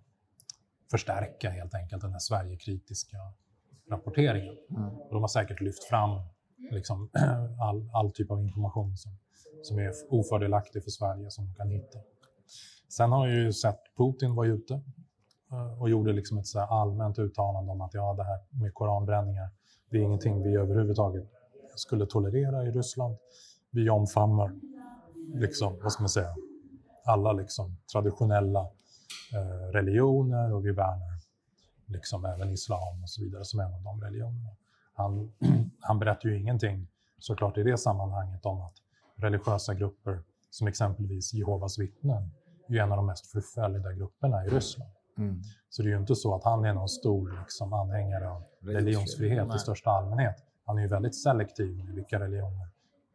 Speaker 2: förstärka helt enkelt den här Sverigekritiska rapporteringen. Mm. Och de har säkert lyft fram liksom, all, all typ av information som, som är ofördelaktig för Sverige som de kan hitta. Sen har jag ju sett Putin vara ute och gjorde liksom ett så allmänt uttalande om att ja, det här med koranbränningar, det är ingenting vi överhuvudtaget skulle tolerera i Ryssland. Vi omfamnar, liksom, vad ska man säga, alla liksom traditionella eh, religioner och vi värnar liksom även islam och så vidare som en av de religionerna. Han, han berättar ju ingenting såklart i det sammanhanget om att religiösa grupper som exempelvis Jehovas vittnen är en av de mest förföljda grupperna i Ryssland. Mm. Så det är ju inte så att han är någon stor liksom, anhängare av religionsfrihet i största allmänhet. Han är ju väldigt selektiv med vilka religioner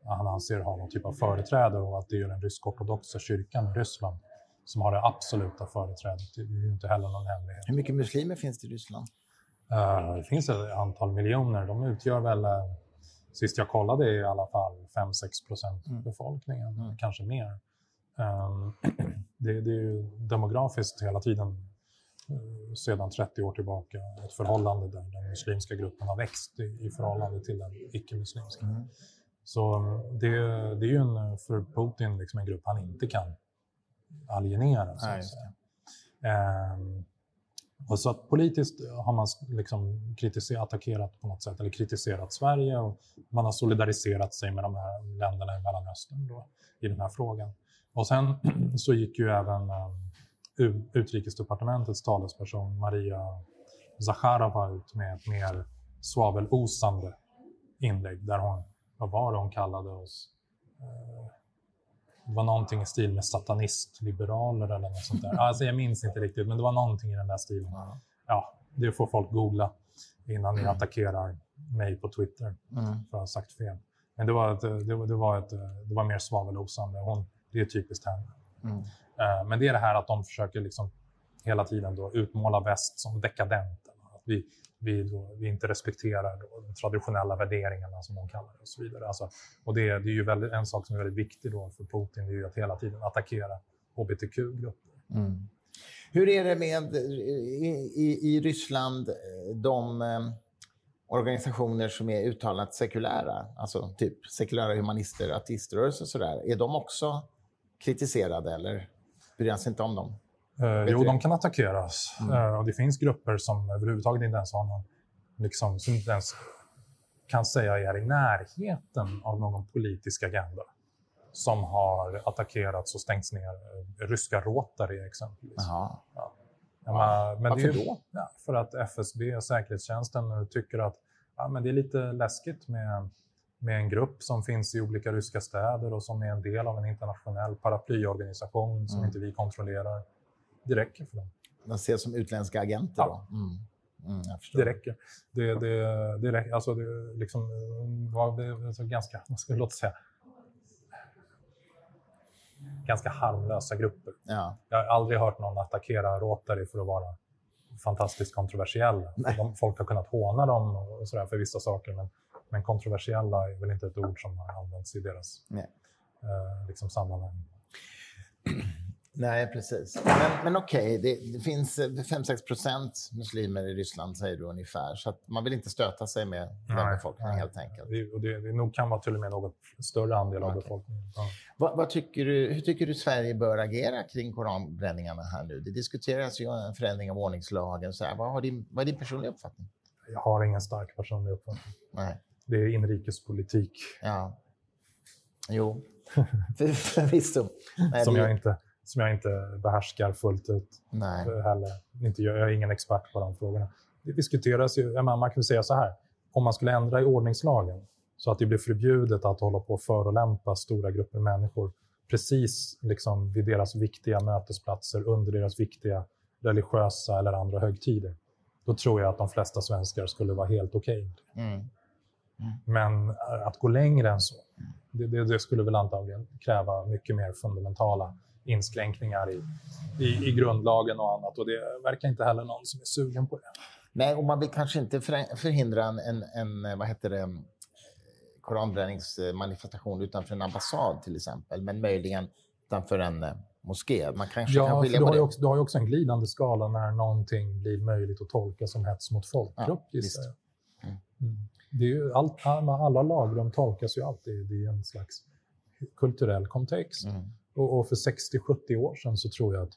Speaker 2: han anser ha någon typ av företräde och att det är den rysk-ortodoxa kyrkan i Ryssland som har det absoluta företrädet. Det är ju inte heller någon hemlighet.
Speaker 1: Hur mycket muslimer finns det i Ryssland?
Speaker 2: Uh, det finns ett antal miljoner. De utgör väl, uh, sist jag kollade, i alla fall 5-6 procent mm. befolkningen, mm. kanske mer. Um, det, det, är ju demografiskt hela tiden uh, sedan 30 år tillbaka ett förhållande där den muslimska gruppen har växt i, i förhållande till den icke-muslimska. Mm. Så det, det är ju en, för Putin liksom en grupp han inte kan alienera. Så. Ehm, och så att politiskt har man liksom kritiserat, attackerat på något sätt, eller kritiserat Sverige och man har solidariserat sig med de här länderna i Mellanöstern då, i den här frågan. Och sen så gick ju även um, utrikesdepartementets talesperson Maria Zacharova ut med ett mer svavelosande inlägg där hon vad var det hon kallade oss? Eh, det var någonting i stil med satanister eller något sånt där. Alltså, jag minns inte riktigt, men det var någonting i den där stilen. Ja, det får folk googla innan ni mm. attackerar mig på Twitter mm. för att ha sagt fel. Men det var, ett, det, var, det var, ett, det var mer svavelosande. Hon, det är typiskt henne. Mm. Eh, men det är det här att de försöker liksom hela tiden då utmåla väst som dekadent. Att vi, vi, då, vi inte respekterar då, de traditionella värderingarna som de kallar det och så vidare. Alltså, och det, det är ju väldigt, en sak som är väldigt viktig då för Putin, det är ju att hela tiden attackera hbtq-grupper. Mm.
Speaker 1: Hur är det med i, i, i Ryssland, de eh, organisationer som är uttalat sekulära, alltså typ sekulära humanister, ateiströrelser och sådär, är de också kritiserade eller bryr sig inte om dem?
Speaker 2: Eh, jo, de kan attackeras. Mm. Eh, och det finns grupper som överhuvudtaget inte ens har någon, liksom, som inte ens kan säga är i närheten av någon politisk agenda som har attackerats och stängts ner. Eh, ryska Rotary exempelvis. Ja. Ja.
Speaker 1: Men, men Varför
Speaker 2: det är, då? Ja, för att FSB, säkerhetstjänsten, tycker att ja, men det är lite läskigt med, med en grupp som finns i olika ryska städer och som är en del av en internationell paraplyorganisation som mm. inte vi kontrollerar. Det räcker för dem.
Speaker 1: De ses som utländska agenter ja. då? Mm.
Speaker 2: Mm, det räcker. Det, det, det, räcker. Alltså det liksom, var alltså ganska, vad ska jag säga, ganska harmlösa grupper. Ja. Jag har aldrig hört någon attackera Rotary för att vara fantastiskt kontroversiella. De, folk har kunnat håna dem och sådär för vissa saker, men, men kontroversiella är väl inte ett ord som har använts i deras eh, liksom sammanhang.
Speaker 1: Nej, precis. Men, men okej, okay, det, det, finns 5-6 eh, procent muslimer i Ryssland, säger du ungefär. Så man vill inte stöta sig med den nej, befolkningen nej. helt enkelt.
Speaker 2: Det, och det, det nog kan vara till och med något större andel okay. av befolkningen. Ja.
Speaker 1: Vad, vad, tycker du, hur tycker du Sverige bör agera kring koranbränningarna här nu? Det diskuteras ju en förändring av ordningslagen. Så här. Vad, har din, vad är din personliga uppfattning?
Speaker 2: Jag har ingen stark personlig uppfattning. Nej. Det är inrikespolitik.
Speaker 1: Ja. Jo, förvisso.
Speaker 2: Som jag inte som jag inte behärskar fullt ut Nej. heller. Inte, jag är ingen expert på de frågorna. Det diskuteras ju, man kan säga så här, om man skulle ändra i ordningslagen så att det blir förbjudet att hålla på och förolämpa stora grupper människor precis liksom vid deras viktiga mötesplatser under deras viktiga religiösa eller andra högtider. Då tror jag att de flesta svenskar skulle vara helt okej. Okay. Mm. Mm. Men att gå längre än så, det, det, det, skulle väl antagligen kräva mycket mer fundamentala inskränkningar i, i, i grundlagen och annat. Och det verkar inte heller någon som är sugen på det.
Speaker 1: Nej, och man vill kanske inte förhindra en, en, en vad heter det, koranbränningsmanifestation utanför en ambassad till exempel, men möjligen utanför en eh, moské. Man kanske
Speaker 2: ja,
Speaker 1: kan
Speaker 2: skilja du har, också, du har ju också en glidande skala när någonting blir möjligt att tolka som hets mot folkgrupp, ja, gissar jag. Mm. Mm. Det är ju allt, alla lagrum tolkas ju alltid i en slags kulturell kontext. Mm. Och, och för 60-70 år sedan så tror jag att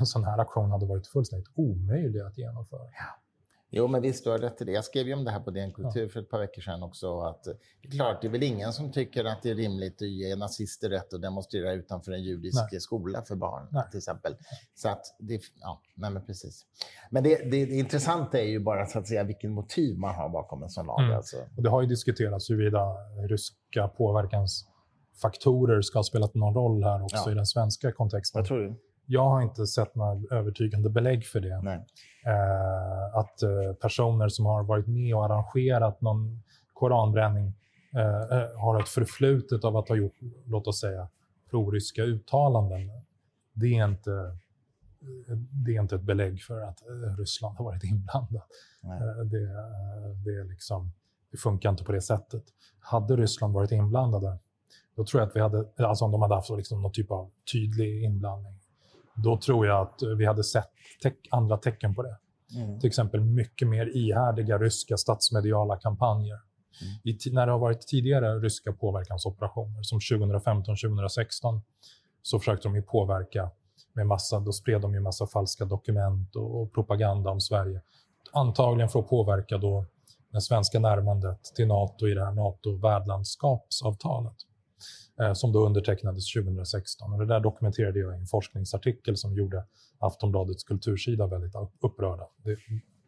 Speaker 2: en sån här aktion hade varit fullständigt omöjlig att genomföra. Ja.
Speaker 1: Jo, men visst, du har rätt i det. Jag skrev ju om det här på DN Kultur för ett par veckor sedan också. Att det är klart, det är väl ingen som tycker att det är rimligt att ge nazister rätt att demonstrera utanför en judisk nej. skola för barn, nej. till exempel. Så att det, ja, nej men precis. Men det, det, det intressanta är ju bara så att säga vilken motiv man har bakom en sån lag. Mm. Alltså.
Speaker 2: Det har ju diskuterats huruvida ryska påverkans faktorer ska ha spelat någon roll här också ja. i den svenska kontexten.
Speaker 1: Vad tror du?
Speaker 2: Jag har inte sett några övertygande belägg för det. Eh, att eh, personer som har varit med och arrangerat någon koranbränning eh, eh har ett förflutet av att ha gjort, låt oss säga, proryska uttalanden. Det är inte, det är inte ett belägg för att eh, Ryssland har varit inblandat. Eh, det, det, liksom, det funkar inte på det sättet. Hade Ryssland varit inblandade då tror jag att vi hade, alltså om de hade haft liksom någon typ av tydlig inblandning, då tror jag att vi hade sett te andra tecken på det. Mm. Till exempel mycket mer ihärdiga ryska statsmediala kampanjer. Mm. I, när det har varit tidigare ryska påverkansoperationer, som 2015-2016, så försökte de ju påverka med massa, då spred de ju massa falska dokument och, och propaganda om Sverige. Antagligen för att påverka då det svenska närmandet till Nato i det här NATO-värdlandskapsavtalet. Eh, som då undertecknades 2016. Och det där dokumenterade jag i en forskningsartikel som gjorde Aftonbladets kultursida väldigt upprörda. Det,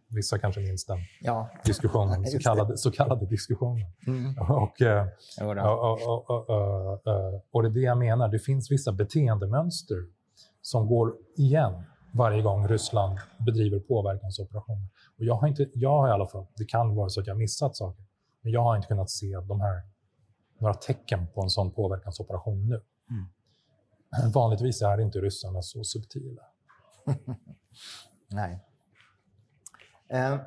Speaker 2: vissa kanske minns den ja. diskussionen, så kallade, så kallade diskussionen. Mm. Och, eh, och, och, och, det är det jag menar, det finns vissa beteendemönster som går igen varje gång Ryssland bedriver påverkansoperationer. Och jag har, inte, jag har i alla fall, det kan vara så att jag missat saker, men jag har inte kunnat se de här några tecken på en sån påverkansoperation nu. Mm. Vanligtvis är inte ryssarna så subtila.
Speaker 1: Nej. Eh,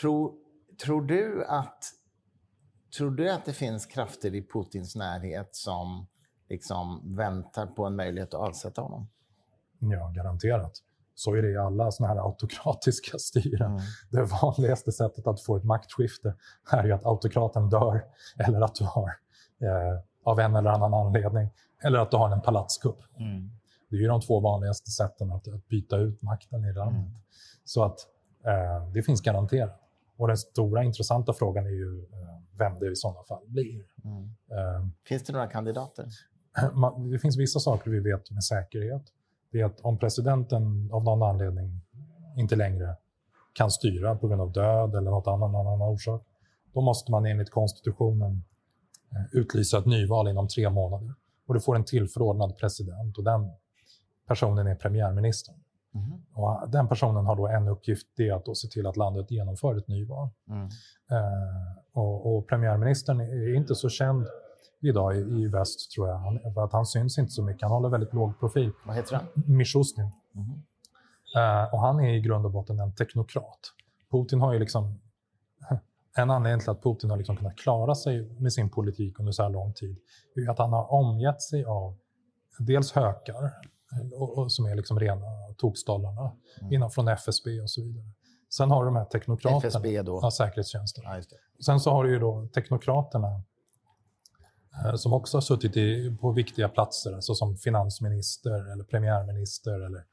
Speaker 1: tror, tror, du att, tror du att det finns krafter i Putins närhet som liksom väntar på en möjlighet att avsätta honom?
Speaker 2: Ja, garanterat. Så är det i alla såna här autokratiska styren. Mm. Det vanligaste sättet att få ett maktskifte är ju att autokraten dör eller att du har, eh, av en eller annan anledning, eller att du har en palatskupp. Mm. Det är ju de två vanligaste sätten att, att byta ut makten i landet. Mm. Så att eh, det finns garanterat. Och den stora intressanta frågan är ju eh, vem det i sådana fall blir. Mm.
Speaker 1: Eh, finns det några kandidater?
Speaker 2: det finns vissa saker vi vet med säkerhet det är att om presidenten av någon anledning inte längre kan styra på grund av död eller något annat, någon annan orsak, då måste man enligt konstitutionen eh, utlysa ett nyval inom tre månader. Och du får en tillförordnad president och den personen är premiärministern. Mm. Och den personen har då en uppgift, det är att då se till att landet genomför ett nyval. Mm. Eh, och, och, premiärministern är inte så känd idag i, i väst, tror jag. Han, för att han syns inte så mycket. Han håller väldigt låg profil.
Speaker 1: Vad heter han?
Speaker 2: Mishustin. Mm. Uh, och han är i grund och botten en teknokrat. Putin har ju liksom... En anledning till att Putin har liksom kunnat klara sig med sin politik under så här lång tid är att han har omgett sig av dels hökar, och, och som är liksom rena tokstollarna, mm. från FSB och så vidare. Sen har du de här teknokraterna.
Speaker 1: FSB då?
Speaker 2: Ja, säkerhetstjänsten. Ja, Sen så har du ju då teknokraterna eh, som också har suttit i, på viktiga platser, alltså som finansminister eller premiärminister eller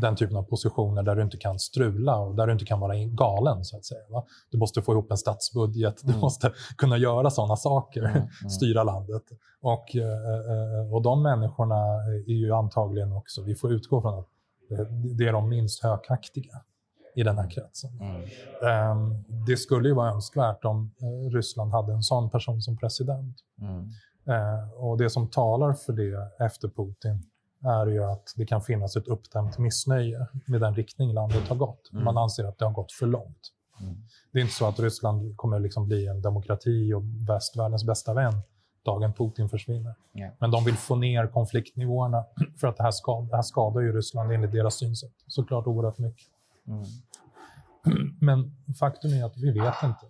Speaker 2: den typen av positioner där du inte kan strula och där du inte kan vara galen. så att säga. Va? Du måste få ihop en statsbudget, mm. du måste kunna göra sådana saker, mm. Mm. styra landet. Och, eh, eh, och de människorna är ju antagligen också, vi får utgå från att det är de minst hökaktiga i den här kretsen. Mm. Ehm, det skulle ju vara önskvärt om eh, Ryssland hade en sån person som president. Ehm, och det som talar för det efter Putin är ju att det kan finnas ett uppdämt missnöje med den riktning landet har gått. Mm. Man anser att det har gått för långt. Mm. Det är inte så att Ryssland kommer liksom bli en demokrati och västvärldens bästa vän dagen Putin försvinner. Yeah. Men de vill få ner konfliktnivåerna för att det här, skad, det här skadar ju Ryssland enligt deras synsätt såklart oerhört mycket. Mm. Men faktum är att vi vet inte.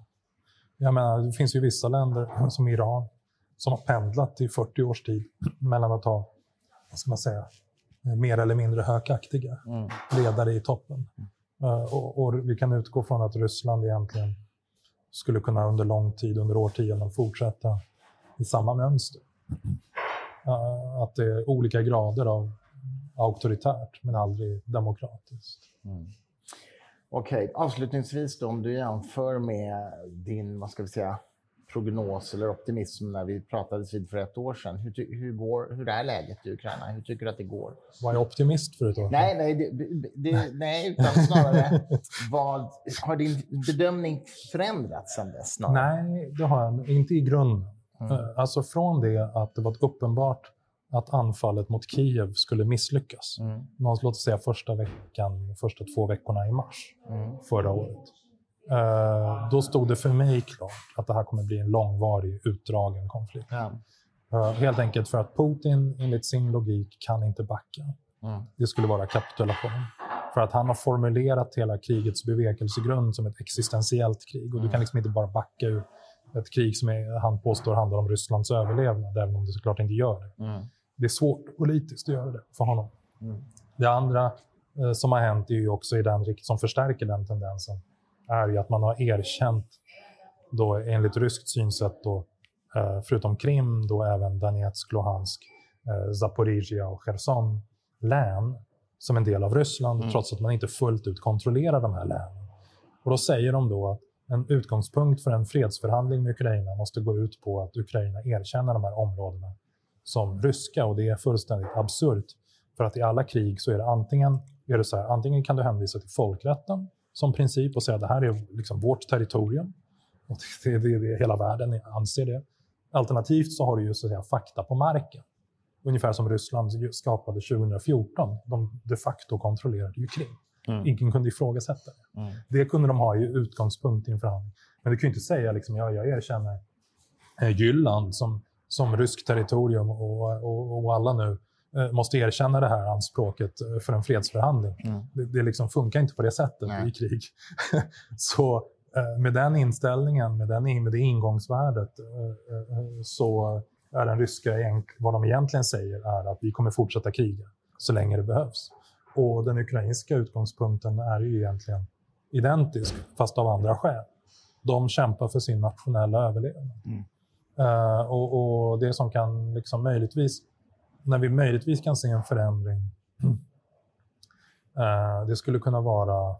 Speaker 2: Jag menar, det finns ju vissa länder som Iran som har pendlat i 40 års tid mellan att ha, vad ska man säga, mer eller mindre hökaktiga mm. ledare i toppen. Uh, och, och, vi kan utgå från att Ryssland egentligen skulle kunna under lång tid, under årtionden, fortsätta i samma mönster. Uh, att det är olika grader av auktoritärt, men aldrig demokratiskt. Mm.
Speaker 1: Okej, okay. avslutningsvis då om du jämför med din, vad ska vi säga, prognos eller optimism när vi pratades vid för ett år sedan. Hur, hur, går, hur är läget i Ukraina? Hur tycker du att det går?
Speaker 2: Var jag optimist för ett år sedan?
Speaker 1: Nej, nej, det, det, nej utan snarare vad, har din bedömning förändrats sedan dess?
Speaker 2: Snarare? Nej, det har jag inte i grunden. Mm. Eh, alltså från det att det var uppenbart att anfallet mot Kiev skulle misslyckas. Mm. låt oss säga första veckan, första två veckorna i mars mm. förra året. Uh, då stod det för mig klart att det här kommer bli en långvarig, utdragen konflikt. Ja. Uh, helt enkelt för att Putin enligt sin logik kan inte backa. Mm. Det skulle vara kapitulation. För att han har formulerat hela krigets bevekelsegrund som ett existentiellt krig. Och du kan mm. liksom inte bara backa ur ett krig som är, han påstår handlar om Rysslands överlevnad, även om det såklart inte gör det. Mm det är svårt politiskt att göra det för honom. Mm. Det andra eh, som har hänt är ju också i den som förstärker den tendensen är ju att man har erkänt då enligt ryskt synsätt då, eh, förutom Krim då även Donetsk, Luhansk, eh, Zaporizjzja och Cherson län som en del av Ryssland mm. trots att man inte fullt ut kontrollerar de här länen. Och då säger de då att en utgångspunkt för en fredsförhandling med Ukraina måste gå ut på att Ukraina erkänner de här områdena som ryska och det är fullständigt absurt. För att i alla krig så är det antingen, är det så här, antingen kan du hänvisa till folkrätten som princip och säga att det här är liksom vårt territorium. Och det, det, det, hela världen anser det. Alternativt så har du ju så att säga, fakta på marken. Ungefär som Ryssland skapade 2014. De de facto kontrollerade ju Krim. Mm. Ingen kunde ifrågasätta det. Mm. Det kunde de ha i utgångspunkt i en förhandling. Men du kan ju inte säga liksom, ja, jag erkänner eh, Jylland som som ryskt territorium och, och, och alla nu måste erkänna det här anspråket eh, för en fredsförhandling. Mm. Det, det liksom funkar inte på det sättet Nej. i krig. så eh, med den inställningen, med, den, med det ingångsvärdet, så är den ryska, vad de egentligen säger är att vi kommer fortsätta kriga så länge det behövs. Och den ukrainska utgångspunkten är ju egentligen identisk, fast av andra skäl. De kämpar för sin nationella överlevnad. Mm. Uh, och, och, det som kan liksom möjligtvis, när vi möjligtvis kan se en förändring, uh, det skulle kunna vara,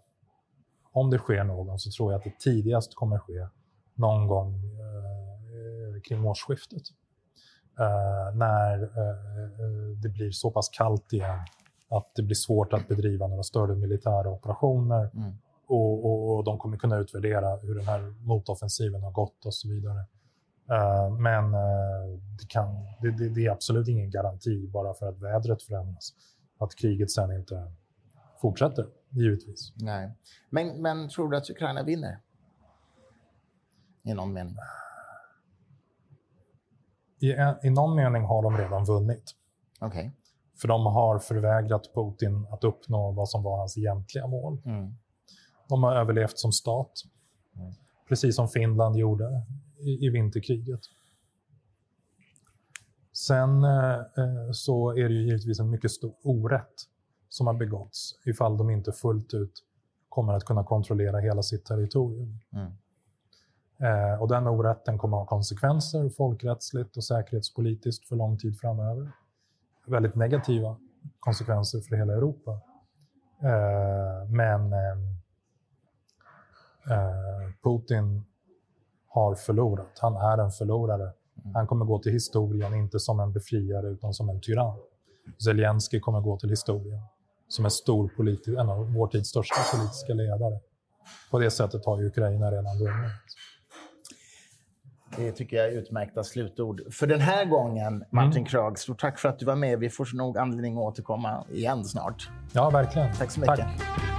Speaker 2: om det sker någon, så tror jag att det tidigast kommer ske någon gång uh, kring årsskiftet. när det blir så pass kallt igen att det blir svårt att bedriva några större militära operationer. Mm. Och, och, och, de kommer kunna utvärdera hur den här motoffensiven har gått och så vidare. Uh, men uh, det, kan, det, det, det, är absolut ingen garanti bara för att vädret förändras. Att kriget sen inte fortsätter, givetvis.
Speaker 1: Nej. Men, men tror du att Ukraina vinner? I någon mening?
Speaker 2: I, I någon mening har de redan vunnit.
Speaker 1: Okay.
Speaker 2: För de har förvägrat Putin att uppnå vad som var hans egentliga mål. Mm. De har överlevt som stat, mm. precis som Finland gjorde i, i vinterkriget. Sen eh, eh, så är det ju givetvis en mycket stor orätt som har begåtts ifall de inte fullt ut kommer att kunna kontrollera hela sitt territorium. Mm. Eh, och den orätten kommer att ha konsekvenser folkrättsligt och säkerhetspolitiskt för lång tid framöver. Väldigt negativa konsekvenser för hela Europa. Eh, men eh, eh Putin har förlorat. Han är en förlorare. Mm. Han kommer gå till historien, inte som en befriare, utan som en tyrann. Zelensky kommer gå till historien som en stor politisk, en av vår tids största politiska ledare. På det sättet har ju Ukraina redan vunnit.
Speaker 1: Det tycker jag är utmärkta slutord. För den här gången, Martin mm. Krag, stort tack för att du var med. Vi får nog anledning att återkomma igen snart.
Speaker 2: Ja, verkligen.
Speaker 1: Tack så mycket. Tack.